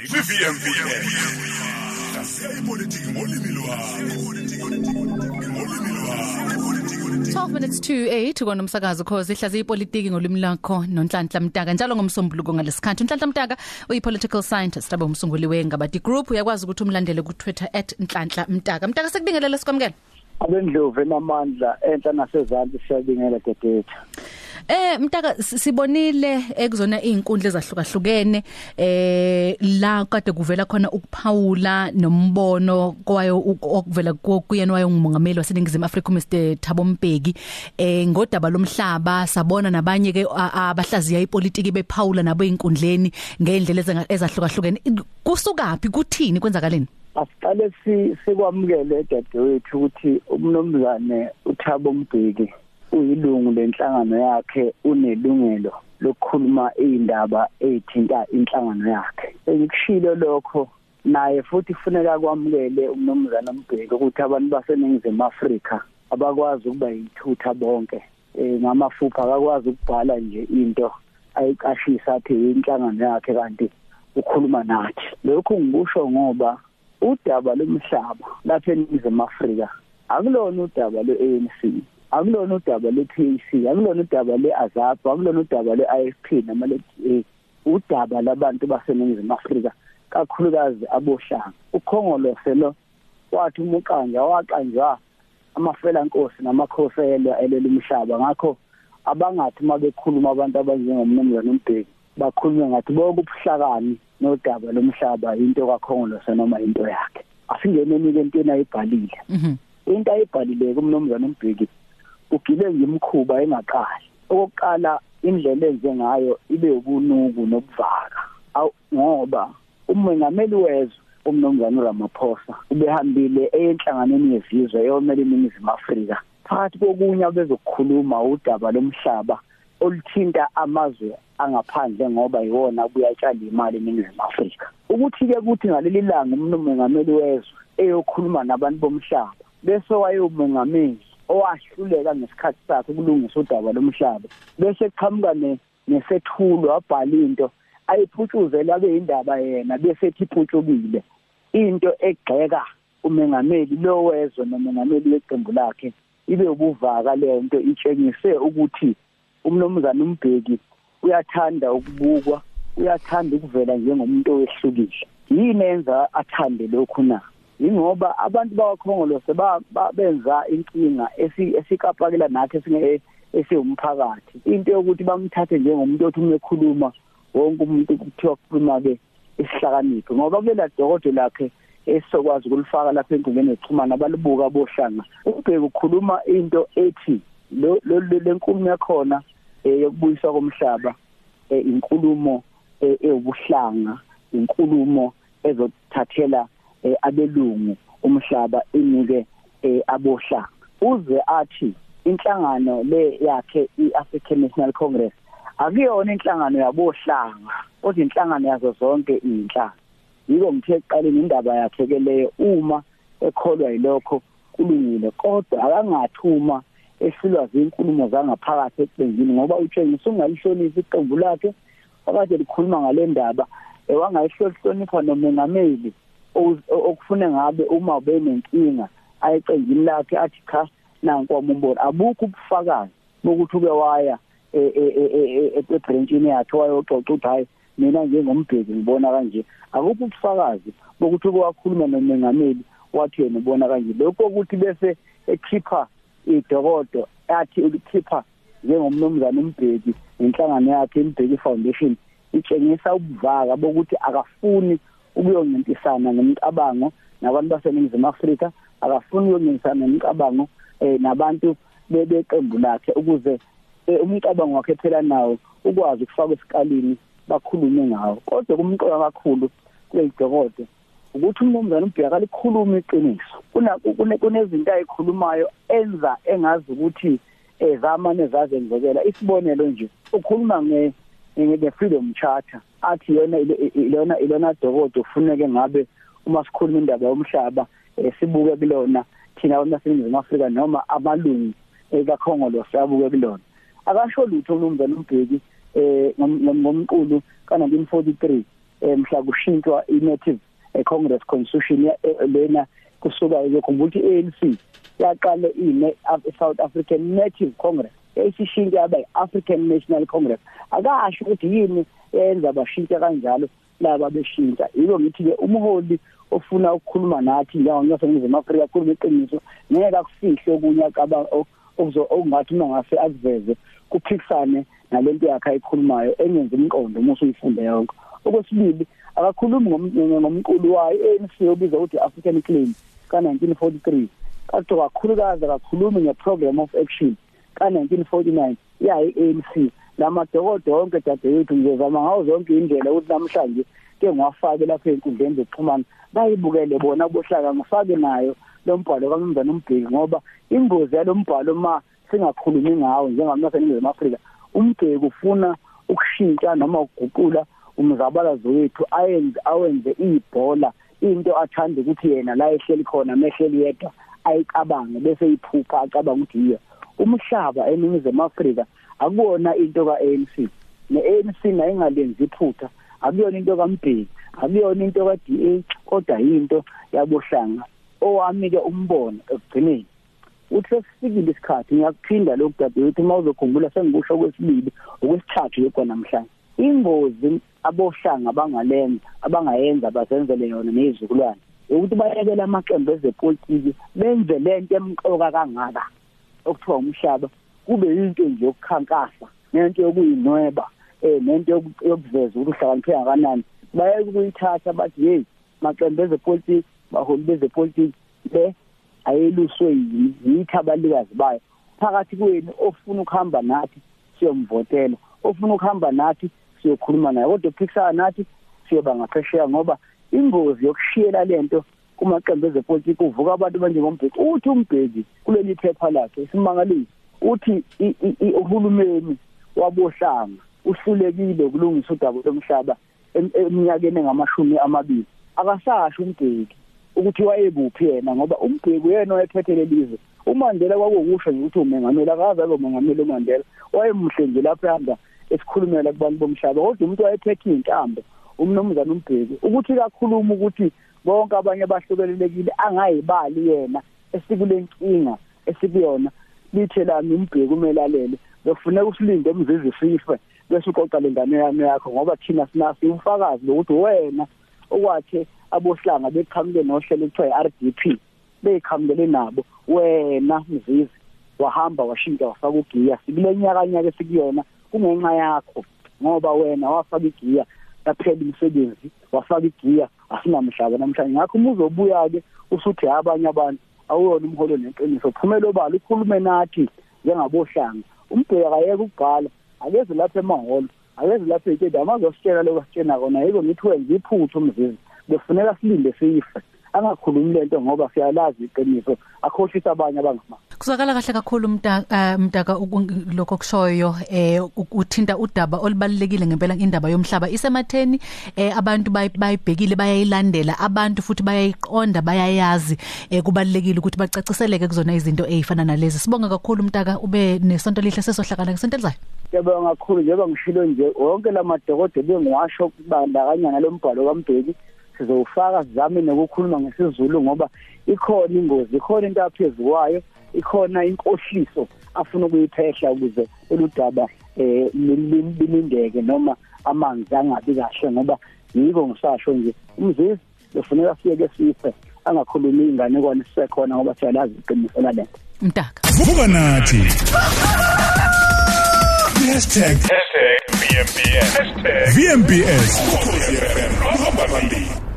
12 minutes to 8 kona umsakazo cause ihlazi ipolitiki ngolimi lakho nonhlanhla mtaka njalo ngomsombuluko ngalesikhathi. Unhlanhla mtaka uyipolitical scientist abe umsunguli wengabadi group uyakwazi ukuthi umlandele ku Twitter @nhlanhla mtaka. Mtaka sekubingelela sikwamukela abendlovu enamandla enhla nasezantsi siyabingela dedethu Eh mtaka sibonile ekuzona izinkundla ezahlukahlukene eh la kade kuvela khona ukuphawula nombono kwayo okuvela kuyena wayengumongameli waseningizimu Afrika Mr Thabo Mbeki. Eh ngodaba lomhlaba sabona nabanye ke abahlaziya ipolitiki bephawula nabo einkundleni ngeendlela ezahlukahlukene. Kusukapi kuthini kwenzakaleni? Asiqale sikwamukele dadewethu ukuthi umnomzane uThabo Mbeki uyilungu lenhlangano yakhe unelungelo lokukhuluma izindaba ezithinta inhlangano yakhe. Engikushilo lokho naye futhi kufuneka kwamukele umnomzana Mbeki ukuthi abantu baseningizimu Afrika abakwazi ukuba yithutha bonke. Eh ngamafupha akakwazi ukubhala nje into ayiqashisa athi inhlangano yakhe kanti ukhuluma nathi. Lokhu ngikusho ngoba udaba lomhlaba lapha eningizimu Afrika akulona udaba lwe-ANC akulona udaba le-PAC akulona udaba le-AZAP akulona udaba le-IFP noma le-DA udaba labantu baseningizimu Afrika kakhulukazi abohlanga. Ukhongolose lo wathi umuqanja waqanjwa amafela nkosi namakhosi elwa elele umhlaba. Ngakho abangathi mabekhuluma abantu abanjengomnumzana uMbeki bakhulume ngathi bonke ubuhlakani nodaba lomhlaba into kakhongolose noma into yakhe. Asingeneni ke into ayibhalile into ayibhalile kumnumzana uMbeki ugile ngimkhuba engaqali. Okokuqala indlela enze ngayo ibe ubunuku nobuvaka ngoba umengameli wezwe umnomzana Ramaphosa ubehambile enhlanganweni yezizwe eyomela iningizimu Afrika. Phakathi kokunye abezokukhuluma udaba lomhlaba oluthinta amazwe angaphandle ngoba yiwona buyatshala imali eningizimu Afrika. Ukuthi ke kuthi ngaleli langa ummengameli wezwe eyokhuluma nabantu bomhlaba bese wayemengameli owahluleka ngesikhathi sakhe ukulungisa udaba lomhlaba. Bese qhamuka nesethulo wabhala into ayiphutshuzela abe indaba yena bese ethi iphutshukile into egxeka umengameli lo wezwe nomengameli weqembu lakhe ibe ubuvaka leyo nto itshengise ukuthi umnomzana umbheki uyathanda ukubukwa uyathanda ukuvela njengomuntu owehlukile. Yini enza athande lokhu na? Ingoba abantu bakwakhongolo sebenza inkinga esikapakela nathi esinge esiwumphakathi into yokuthi bamthathe njengomuntu othi uma ekhuluma wonke umuntu kuthiwa kukhuluma ke isihlakaniphi ngoba kulela dokodo lakhe esizokwazi ukulifaka lapha enkundleni yokuxhumana abalibuka bohlanga. Ubheke ukhuluma into ethi lo lenkulumo yakhona yokubuyiswa komhlaba inkulumo ewubuhlanga inkulumo ezothathela abelungu umhlaba inike abohlanga uze athi inhlangano le yakhe iAfrican National Congress akuyona inhlangano yabohlanga kodwa inhlangano yazo zonke inhlanga yiko ngithe eqaleni indaba yakhe ke leyo uma ekholwa yilokho kulungile. Kodwa akangathuma ehlulwa zinkulumo zangaphakathi eqembini ngoba utshengisa ungalihlonisa iqembu lakhe wakade likhuluma ngale ndaba ewangayihlonipha nomengameli okufune ngabe uma ubenenkinga ayeqenjini lakhe athi cha nanku umbono abukho ubufakazi bokuthi ube waya ebranchini yakhe wayoxoxa ukuthi hayi mina njengombheki ngibona kanje. Akukho ubufakazi bokuthi uke wakhuluma nomengameli wathi yena ubona kanje. Lokho ukuthi bese ekhipha idokodo athi ulikhipha njengomnumzana umbheki inhlangano yakhe imbheki foundation itshengisa ubuvaka bokuthi akafuni ukuyoncintisana nemicabango nabantu baseningizimu Afrika. Akafuni ukuyoncintisana nemicabango eh nabantu beqembu lakhe ukuze umcabango wakhe phela nawo ukwazi ukufaka esikalini bakhulume ngawo. Kodwa kumqoka kakhulu kuleyidokodo ukuthi umnumzana ubheka likhuluma iqiniso. Kuna kunezinto ayikhulumayo enza engazi ukuthi ezamane zazenzekela isibonelo nje ukhuluma nge nge freedom charter. Athi yona ilona ilona dokodo kufuneke ngabe uma sikhuluma indaba yomhlaba sibuke kulona thina abantu baseningizimu Afrika noma amalungu ekakhongolo siyabuke kulona. Akasho lutho umnumzana umbheki eh ngomqulu ka1943 mhla kushintshwa i-native congress constitution lena kusuka ukukhumbula ukuthi ANC yaqale ine South African Native Congress. Esishintshe yaba i-African National Congress. Akasho ukuthi yini yenza bashintsha kanjalo laba beshintsha? Yiko ngithi ke umholi ofuna ukukhuluma nathi njengonyasa ngizimu Afrika khuluma iqiniso ngeke akufihle okunye akaba okuzo okungathi mangase akuveze kuphikisane nalento yakhe ayikhulumayo engenza umqondo uma usuyifunde yonke. Okwesibili akakhulumi ngomqulu wayo ANC obizwa ukuthi African Claim ka1943 kade kakhulukazi akakhulumi ngeprogram of action. Ka1949 yayi ANC lamadokodo onke dadewethu ngizozama ngawo zonke indlela ukuthi namhlanje ke ngiwafake lapha enkundleni zokuxhumana bayibukele bona bohlaka ngifake nayo lo mbhalo kamnumzana umbheki ngoba ingozi yalo mbhalo ma singakhulumi ngawo njengamnaseningizimu Afrika umbheki ufuna ukushintsha noma ukuguqula umzabalazo wethu ayenze awenze ibhola into athanda ukuthi yena la ehleli khona mehleli yedwa ayicabange bese iphupha acabanga ukuthi yiyo. Umhlaba eningizimu Afrika akuwona into kaANC neANC nayingalenzi iphutha akuyona into kaMbheki akuyona into kaDA kodwa yinto yabohlanga owamike umbono ekugcineni. Uthi sesifikile isikhathi ngiyakuphinda lokhu dadewethu uma uzokhumbula sengikusho kwesibili okwesithathu yekho namhlanje. Ingozi abohlanga abangalenza abangayenza bazenzele yona nezizukulwane ukuthi bayekela amaqembu ezepolitiki benze lento emqoka kangaka. Okuthiwa umhlaba kube yinto nje yokukhankasa nento yokuyinweba eh nento yokuveza ukuthi uhlakaniphe kangakanani. Bayeke ukuyithatha bathi hey maqembu ezepolitiki baholi bezepolitiki le ayeluswe yini? Yithi abalikazi bayo. Phakathi kwenu ofuna ukuhamba nathi siyomvotela ofuna ukuhamba nathi siyokhuluma naye kodwa ukuphikisana nathi siyoba ngaphesheya ngoba ingozi yokushiyela lento kumaqembu ezepolitiki uvuka abantu banjengombheki uthi umbheki kuleli phepha lakhe isimangalisi uthi uhulumeni wabohlanga uhlulekile ukulungisa udaba lomhlaba eminyakeni engamashumi amabili. Akasasho umbheki ukuthi wayekuphi yena ngoba umbheki uyena owayephethe lelizwe uMandela kwakukusho nje ukuthi umengameli akaze abe umengameli uMandela wayemuhle nje lapho ehamba esikhulumela kubantu bomhlaba. Kodwa umuntu wayephethe intambo umnomzana umbheki. Ukuthi kakhuluma ukuthi bonke abanye abahlukelelekile angayibali yena esikulenkinga esikuyona. Lithe lami umbheki umelalele befuneka usilinde umzizi sife bese uqoqa lengane yami yakho ngoba thina sinasi ufakazi lokuthi wena okwathi abohlanga beqhamuke nohlelo ekuthiwa i-RDP beyiqhamukele nabo. Wena mzizi wahamba washintsha wafaka ugiya. Sikule nyaka esikuyona kungenxa yakho ngoba wena wafaka igiya yaphela imisebenzi wafaka igiya asinamhlaba namhlanje. Ngakho uma uzobuya ke usuthi abanye abantu awuyona umholo neqiniso phumela obala ukhulume nathi njengabohlanga. Umbheka akayeke ukubhala akeze lapha emahholo akeze lapha ey'tedi amazositshela lokho asitshena kona yiko ngithi wenza iphutha umzizi befuneka silinde siyife angakhulumi lento ngoba siyalazi iqiniso. Akhohlisa abanye abangama. Kuzwakala kahle kakhulu mtaka mtaka lokho kushoyo eh uthinta udaba olubalekile ngempela indaba yomhlaba. Isematheni eh abantu bayibhekile bayayilandela abantu futhi bayayiqonda bayayazi eh kubalekile ukuthi bacaciseleke kuzona izinto ezifana nalezi. Sibonga kakhulu mtaka ube nesonto lihle sesohlakala ngesonto elizayo. Ngiyabonga kakhulu njengoba ngishilo nje wonke lamadokodo bengiwasho kubandakanya nalombhalo kaMbheki sizowufaka sizame nokukhuluma ngesizulu ngoba ikhona ingozi ikhona into aphezulu kwayo ikhona inkohliso afuna ukuyiphehla ukuze eludaba eh limindeke noma amanzi angabi kahle ngoba yiko ngisasho nje umzizi kufuneka siyeke sife angakhulumi ingane kona sisekhona ngoba siyalazi iqiniso la lento mtaka. Vuka nathi. #VMBS #VMBS ukhosi FM hamba phambili